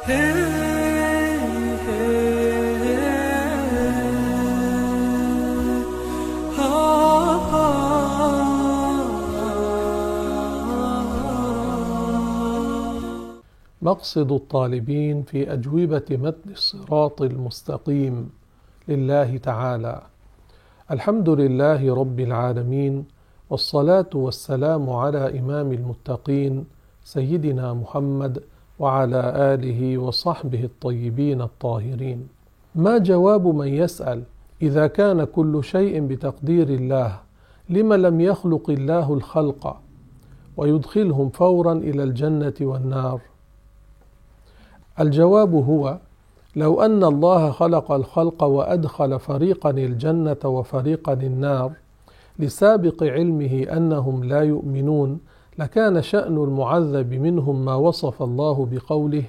مقصد الطالبين في أجوبة متن الصراط المستقيم لله تعالى. الحمد لله رب العالمين والصلاة والسلام على إمام المتقين سيدنا محمد وعلى آله وصحبه الطيبين الطاهرين. ما جواب من يسأل إذا كان كل شيء بتقدير الله لم لم يخلق الله الخلق؟ ويدخلهم فورا إلى الجنة والنار. الجواب هو لو أن الله خلق الخلق وأدخل فريقا الجنة وفريقا النار لسابق علمه أنهم لا يؤمنون لكان شأن المعذب منهم ما وصف الله بقوله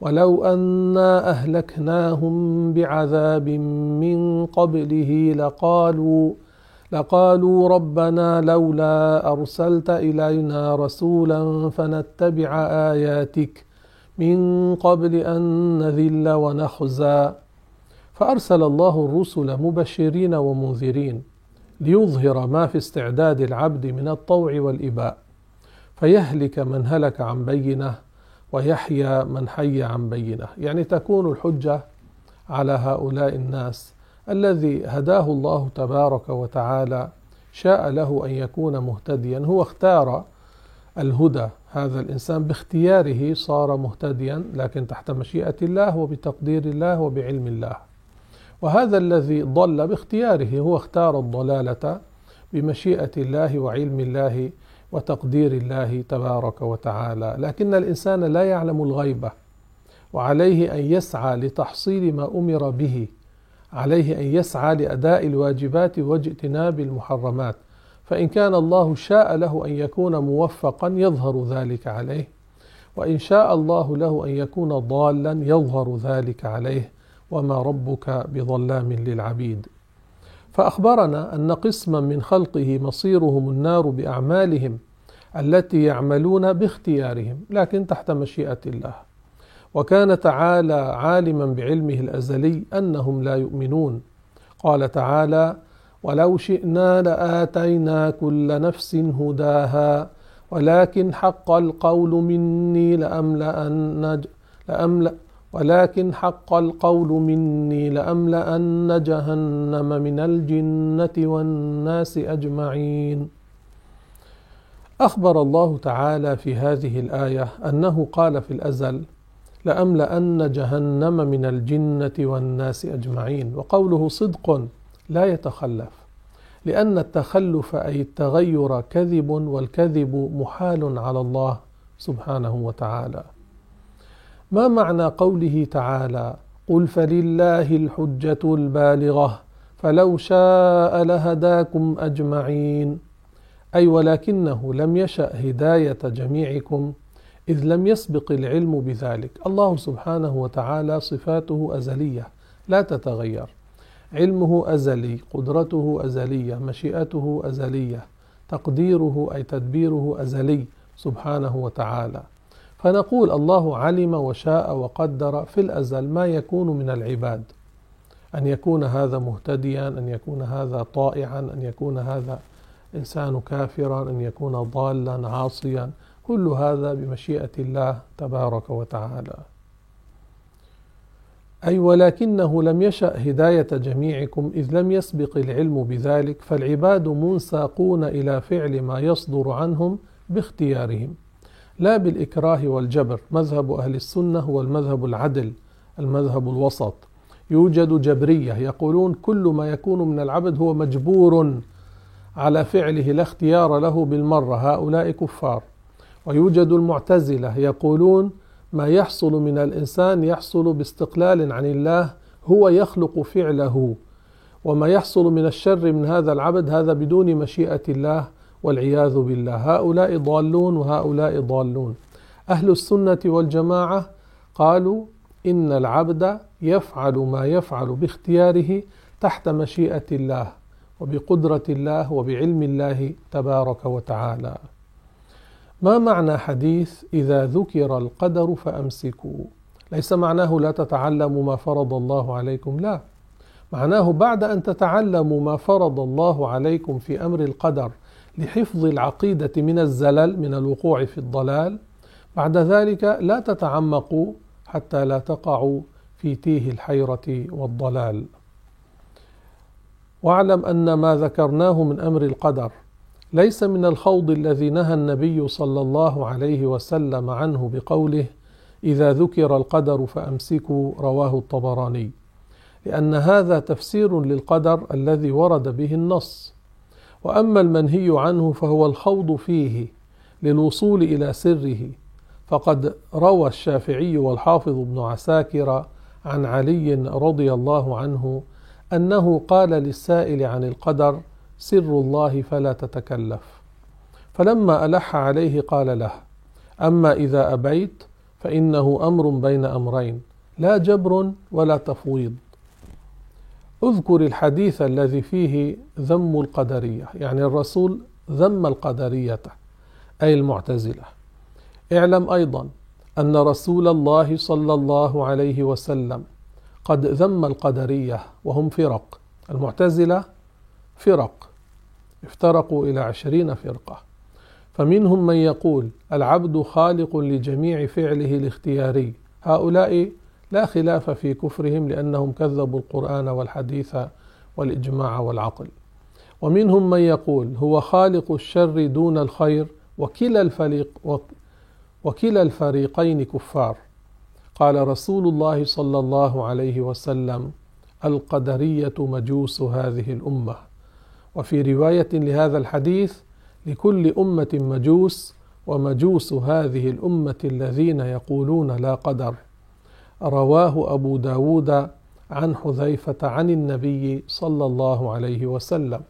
ولو أنا أهلكناهم بعذاب من قبله لقالوا لقالوا ربنا لولا أرسلت إلينا رسولا فنتبع آياتك من قبل أن نذل ونخزى فأرسل الله الرسل مبشرين ومنذرين ليظهر ما في استعداد العبد من الطوع والإباء فيهلك من هلك عن بينة ويحيى من حي عن بينة. يعني تكون الحجة على هؤلاء الناس الذي هداه الله تبارك وتعالى شاء له أن يكون مهتديا. هو اختار الهدى هذا الإنسان باختياره صار مهتديا لكن تحت مشيئة الله وبتقدير الله وبعلم الله. وهذا الذي ضل باختياره هو اختار الضلالة بمشيئة الله وعلم الله وتقدير الله تبارك وتعالى. لكن الإنسان لا يعلم الغيبة وعليه أن يسعى لتحصيل ما أمر به عليه أن يسعى لأداء الواجبات واجتناب المحرمات. فإن كان الله شاء له أن يكون موفقا يظهر ذلك عليه وإن شاء الله له أن يكون ضالا يظهر ذلك عليه. وما ربك بظلام للعبيد. فأخبرنا أن قسما من خلقه مصيرهم النار بأعمالهم التي يعملون باختيارهم لكن تحت مشيئة الله وكان تعالى عالما بعلمه الأزلي أنهم لا يؤمنون قال تعالى ولو شئنا لآتينا كل نفس هداها ولكن حق القول مني لأملأن لأملأ ولكن حق القول مني لأملأن جهنم من الجنة والناس أجمعين. أخبر الله تعالى في هذه الآية أنه قال في الأزل: لأملأن جهنم من الجنة والناس أجمعين، وقوله صدق لا يتخلف لأن التخلف أي التغير كذب والكذب محال على الله سبحانه وتعالى. ما معنى قوله تعالى قل فلله الحجة البالغة فلو شاء لهداكم أجمعين؟ أي ولكنه لم يشأ هداية جميعكم إذ لم يسبق العلم بذلك. الله سبحانه وتعالى صفاته أزلية لا تتغير. علمه أزلي قدرته أزلية مشيئته أزلية تقديره أي تدبيره أزلي سبحانه وتعالى. فنقول الله علم وشاء وقدر في الأزل ما يكون من العباد. أن يكون هذا مهتديا أن يكون هذا طائعا أن يكون هذا إنسان كافرا أن يكون ضالا عاصيا. كل هذا بمشيئة الله تبارك وتعالى. أي ولكنه لم يشأ هداية جميعكم إذ لم يسبق العلم بذلك فالعباد منساقون إلى فعل ما يصدر عنهم باختيارهم. لا بالإكراه والجبر. مذهب أهل السنة هو المذهب العدل المذهب الوسط. يوجد جبرية يقولون كل ما يكون من العبد هو مجبور. على فعله لا اختيار له بالمرة هؤلاء كفار. ويوجد المعتزلة يقولون ما يحصل من الإنسان يحصل باستقلال عن الله هو يخلق فعله. وما يحصل من الشر من هذا العبد هذا بدون مشيئة الله والعياذ بالله. هؤلاء ضالون وهؤلاء ضالون. أهل السنة والجماعة قالوا إن العبد يفعل ما يفعل باختياره تحت مشيئة الله. وبقدرة الله وبعلم الله تبارك وتعالى. ما معنى حديث إذا ذكر القدر فأمسكوا؟ ليس معناه لا تتعلموا ما فرض الله عليكم لا. معناه بعد أن تتعلموا ما فرض الله عليكم في أمر القدر لحفظ العقيدة من الزلل من الوقوع في الضلال بعد ذلك لا تتعمقوا حتى لا تقعوا في تيه الحيرة والضلال. واعلم أن ما ذكرناه من أمر القدر ليس من الخوض الذي نهى النبي صلى الله عليه وسلم عنه بقوله إذا ذكر القدر فأمسكوا رواه الطبراني. لأن هذا تفسير للقدر الذي ورد به النص. وأما المنهي عنه فهو الخوض فيه للوصول إلى سره. فقد روى الشافعي والحافظ ابن عساكر عن علي رضي الله عنه أنه قال للسائل عن القدر سر الله فلا تتكلف. فلما ألح عليه قال له أما إذا أبيت فإنه أمر بين أمرين لا جبر ولا تفويض. اذكر الحديث الذي فيه ذم القدرية يعني الرسول ذم القدرية أي المعتزلة. اعلم أيضا أن رسول الله صلى الله عليه وسلم قد ذم القدرية وهم فرق المعتزلة فرق افترقوا إلى عشرين فرقة. فمنهم من يقول العبد خالق لجميع فعله الاختياري هؤلاء لا خلاف في كفرهم لأنهم كذبوا القرآن والحديث والإجماع والعقل. ومنهم من يقول هو خالق الشر دون الخير وكلا الفريق وكلا الفريقين كفار. قال رسول الله صلى الله عليه وسلم القدرية مجوس هذه الأمة. وفي رواية لهذا الحديث لكل أمة مجوس ومجوس هذه الأمة الذين يقولون لا قدر. رواه أبو داود عن حذيفة عن النبي صلى الله عليه وسلم.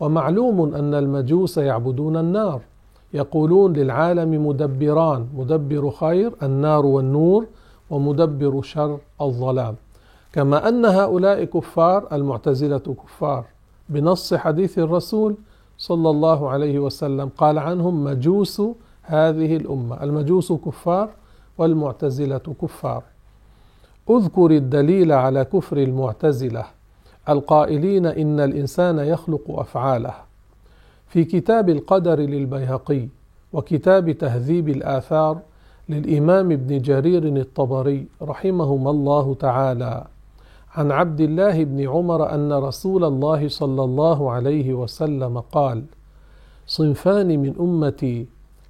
ومعلوم أن المجوس يعبدون النار يقولون للعالم مدبران مدبر خير النار والنور ومدبر شر الظلام. كما أن هؤلاء كفار المعتزلة كفار بنص حديث الرسول صلى الله عليه وسلم قال عنهم مجوس هذه الأمة المجوس كفار والمعتزلة كفار. اذكر الدليل على كفر المعتزلة. القائلين إن الإنسان يخلق أفعاله. في كتاب القدر للبيهقي وكتاب تهذيب الآثار للإمام ابن جرير الطبري رحمهما الله تعالى. عن عبد الله بن عمر أن رسول الله صلى الله عليه وسلم قال: صنفان من أمتي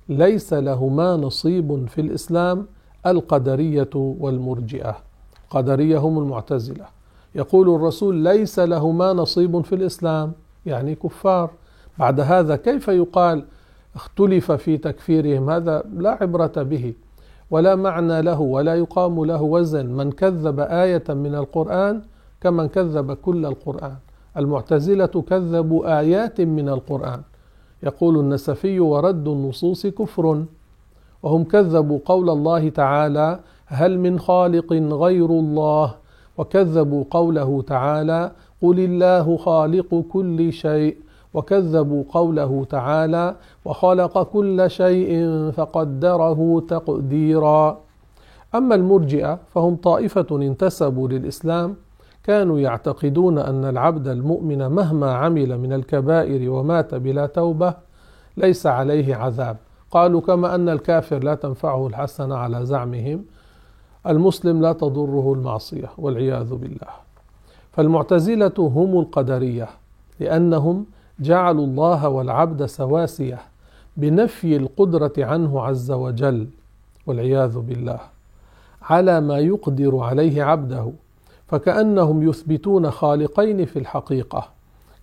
ليس لهما نصيب في الإسلام القدرية والمرجئة. القدرية هم المعتزلة. يقول الرسول ليس لهما نصيب في الإسلام. يعني كفار. بعد هذا كيف يقال اختلف في تكفيرهم؟ هذا لا عبرة به. ولا معنى له ولا يقام له وزن. من كذب آية من القرآن كمن كذب كل القرآن. المعتزلة كذبوا آيات من القرآن. يقول النسفي ورد النصوص كفر. وهم كذبوا قول الله تعالى هل من خالق غير الله. وكذبوا قوله تعالى قل الله خالق كل شيء. وكذبوا قوله تعالى وخلق كل شيء فقدره تقديرا. أما المرجئة فهم طائفة انتسبوا للإسلام كانوا يعتقدون أن العبد المؤمن مهما عمل من الكبائر ومات بلا توبة ليس عليه عذاب. قالوا كما أن الكافر لا تنفعه الحسنه على زعمهم المسلم لا تضره المعصية والعياذ بالله. فالمعتزلة هم القدرية لأنهم جعلوا الله والعبد سواسية بنفي القدرة عنه عز وجل والعياذ بالله على ما يقدر عليه عبده فكأنهم يثبتون خالقين في الحقيقة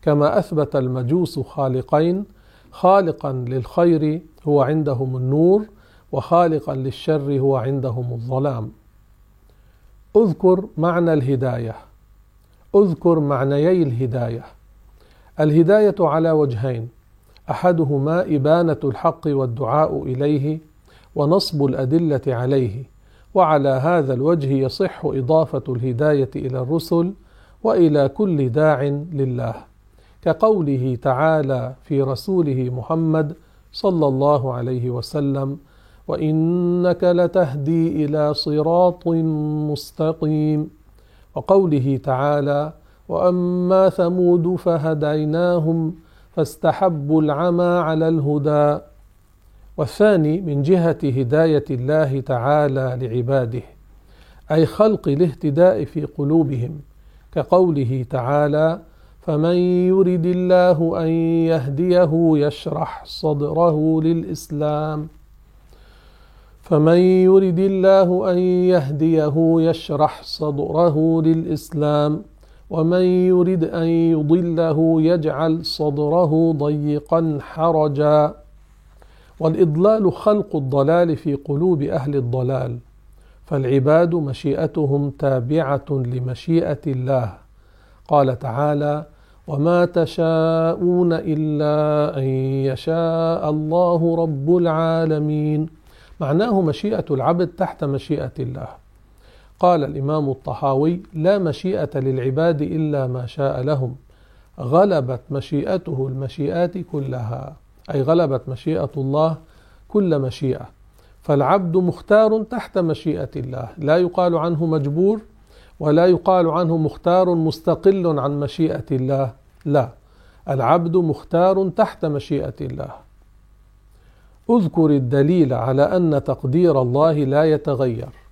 كما أثبت المجوس خالقين خالقا للخير هو عندهم النور وخالقا للشر هو عندهم الظلام. اذكر معنى الهداية اذكر معنيي الهداية. الهداية على وجهين أحدهما إبانة الحق والدعاء إليه ونصب الأدلة عليه وعلى هذا الوجه يصح إضافة الهداية إلى الرسل وإلى كل داع لله كقوله تعالى في رسوله محمد صلى الله عليه وسلم وإنك لتهدي إلى صراط مستقيم وقوله تعالى وأما ثمود فهديناهم فاستحبوا العمى على الهدى. والثاني من جهة هداية الله تعالى لعباده أي خلق الاهتداء في قلوبهم كقوله تعالى فمن يرد الله أن يهديه يشرح صدره للإسلام. فمن يرد الله أن يهديه يشرح صدره للإسلام. ومن يرد أن يضله يجعل صدره ضيقا حرجا. والإضلال خلق الضلال في قلوب أهل الضلال فالعباد مشيئتهم تابعة لمشيئة الله. قال تعالى وما تشاءون إلا أن يشاء الله رب العالمين معناه مشيئة العبد تحت مشيئة الله. قال الإمام الطحاوي لا مشيئة للعباد إلا ما شاء لهم. غلبت مشيئته المشيئات كلها. أي غلبت مشيئة الله كل مشيئة. فالعبد مختار تحت مشيئة الله. لا يقال عنه مجبور ولا يقال عنه مختار مستقل عن مشيئة الله. لا العبد مختار تحت مشيئة الله. اذكر الدليل على أن تقدير الله لا يتغير.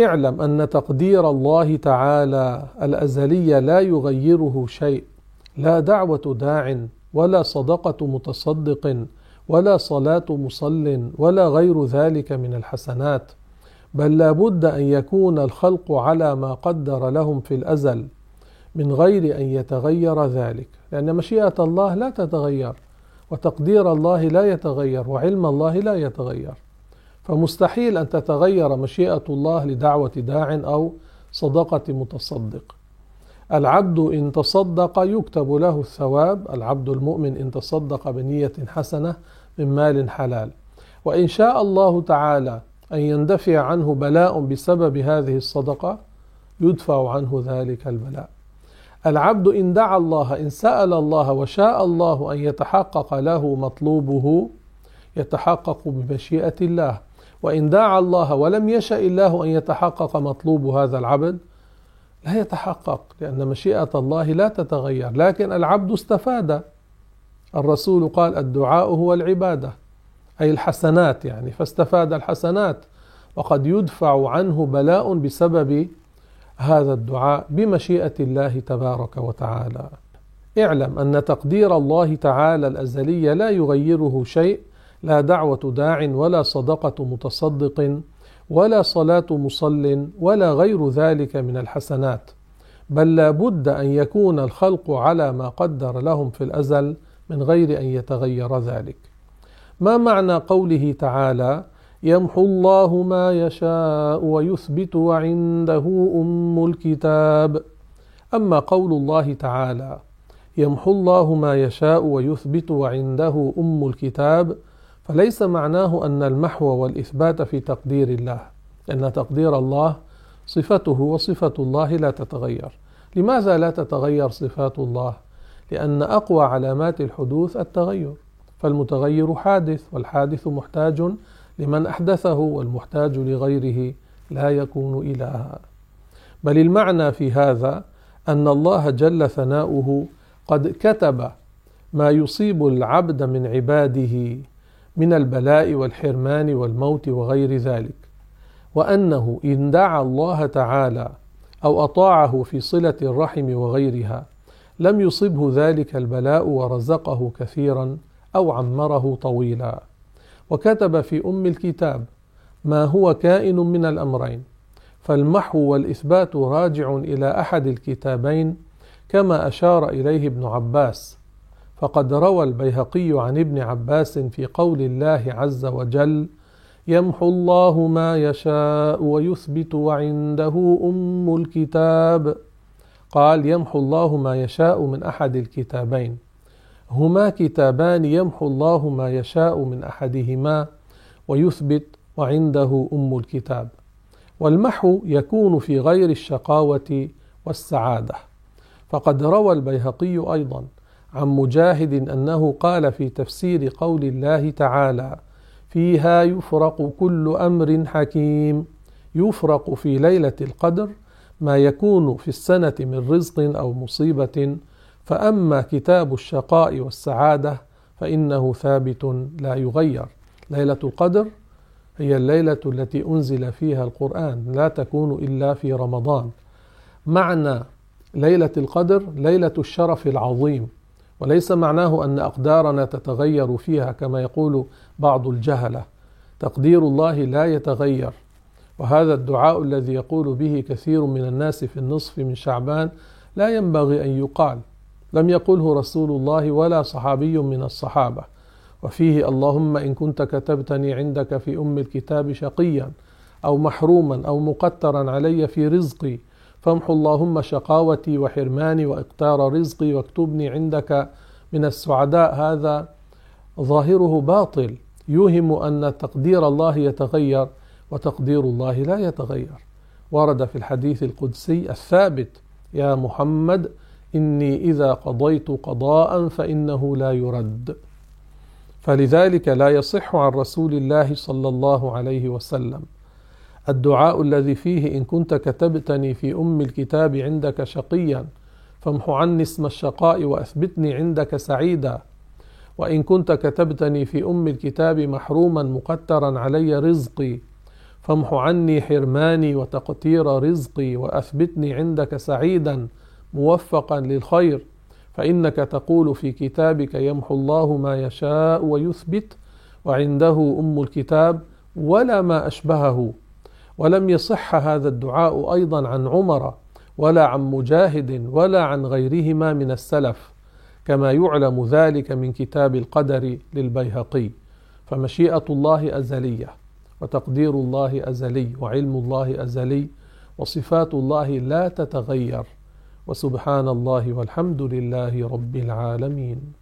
اعلم أن تقدير الله تعالى الازلي لا يغيره شيء. لا دعوة داع ولا صدقة متصدق ولا صلاة مصل ولا غير ذلك من الحسنات بل لا بد أن يكون الخلق على ما قدر لهم في الأزل من غير أن يتغير ذلك. لأن مشيئة الله لا تتغير وتقدير الله لا يتغير وعلم الله لا يتغير. فمستحيل أن تتغير مشيئة الله لدعوة داع أو صدقة متصدق. العبد إن تصدق يكتب له الثواب العبد المؤمن إن تصدق بنية حسنة من مال حلال. وإن شاء الله تعالى أن يندفع عنه بلاء بسبب هذه الصدقة يدفع عنه ذلك البلاء. العبد إن دعا الله إن سأل الله وشاء الله أن يتحقق له مطلوبه يتحقق بمشيئة الله، وإن دعا الله ولم يشأ الله أن يتحقق مطلوب هذا العبد لا يتحقق لأن مشيئة الله لا تتغير، لكن العبد استفاد. الرسول قال: الدعاء هو العبادة. أي الحسنات يعني فاستفاد الحسنات وقد يدفع عنه بلاء بسبب هذا الدعاء بمشيئة الله تبارك وتعالى. اعلم أن تقدير الله تعالى الأزلي لا يغيره شيء لا دعوة داع ولا صدقة متصدق ولا صلاة مصل ولا غير ذلك من الحسنات. بل لا بد أن يكون الخلق على ما قدر لهم في الأزل من غير أن يتغير ذلك. ما معنى قوله تعالى يمحو الله ما يشاء ويثبت وعنده أم الكتاب؟ أما قول الله تعالى يمحو الله ما يشاء ويثبت وعنده أم الكتاب فليس معناه أن المحو والإثبات في تقدير الله لأن تقدير الله صفته وصفة الله لا تتغير. لماذا لا تتغير صفات الله؟ لأن أقوى علامات الحدوث التغير. فالمتغير حادث والحادث محتاج لمن أحدثه والمحتاج لغيره لا يكون إلها. بل المعنى في هذا أن الله جل ثناؤه قد كتب ما يصيب العبد من عباده من البلاء والحرمان والموت وغير ذلك. وأنه إن دعا الله تعالى أو أطاعه في صلة الرحم وغيرها لم يصبه ذلك البلاء ورزقه كثيرا أو عمره طويلا. وكتب في أم الكتاب ما هو كائن من الأمرين. فالمحو والإثبات راجع إلى أحد الكتابين كما أشار إليه ابن عباس. فقد روى البيهقي عن ابن عباس في قول الله عز وجل يمحو الله ما يشاء ويثبت وعنده أم الكتاب قال يمحو الله ما يشاء من أحد الكتابين هما كتابان يمحو الله ما يشاء من أحدهما ويثبت وعنده أم الكتاب. والمحو يكون في غير الشقاوة والسعادة. فقد روى البيهقي أيضا عن مجاهد أنه قال في تفسير قول الله تعالى فيها يفرق كل أمر حكيم. يفرق في ليلة القدر ما يكون في السنة من رزق أو مصيبة. فأما كتاب الشقاء والسعادة فإنه ثابت لا يغير. ليلة القدر هي الليلة التي أنزل فيها القرآن لا تكون إلا في رمضان. معنى ليلة القدر ليلة الشرف العظيم. وليس معناه أن أقدارنا تتغير فيها كما يقول بعض الجهلة. تقدير الله لا يتغير. وهذا الدعاء الذي يقول به كثير من الناس في النصف من شعبان لا ينبغي أن يقال. لم يقله رسول الله ولا صحابي من الصحابة. وفيه اللهم إن كنت كتبتني عندك في أم الكتاب شقيا أو محروما أو مقترا علي في رزقي فامحو اللهم شقاوتي وحرماني وإقتار رزقي واكتبني عندك من السعداء. هذا ظاهره باطل. يوهم أن تقدير الله يتغير وتقدير الله لا يتغير. ورد في الحديث القدسي الثابت يا محمد إني إذا قضيت قضاء فإنه لا يرد. فلذلك لا يصح عن رسول الله صلى الله عليه وسلم الدعاء الذي فيه إن كنت كتبتني في أم الكتاب عندك شقيا فامح عني اسم الشقاء وأثبتني عندك سعيدا. وإن كنت كتبتني في أم الكتاب محروما مقترا علي رزقي فامح عني حرماني وتقتير رزقي وأثبتني عندك سعيدا موفقا للخير. فإنك تقول في كتابك يمحو الله ما يشاء ويثبت وعنده أم الكتاب ولا ما أشبهه. ولم يصح هذا الدعاء أيضا عن عمر ولا عن مجاهد ولا عن غيرهما من السلف كما يعلم ذلك من كتاب القدر للبيهقي. فمشيئة الله أزلية وتقدير الله أزلي وعلم الله أزلي وصفات الله لا تتغير. وسبحان الله والحمد لله رب العالمين.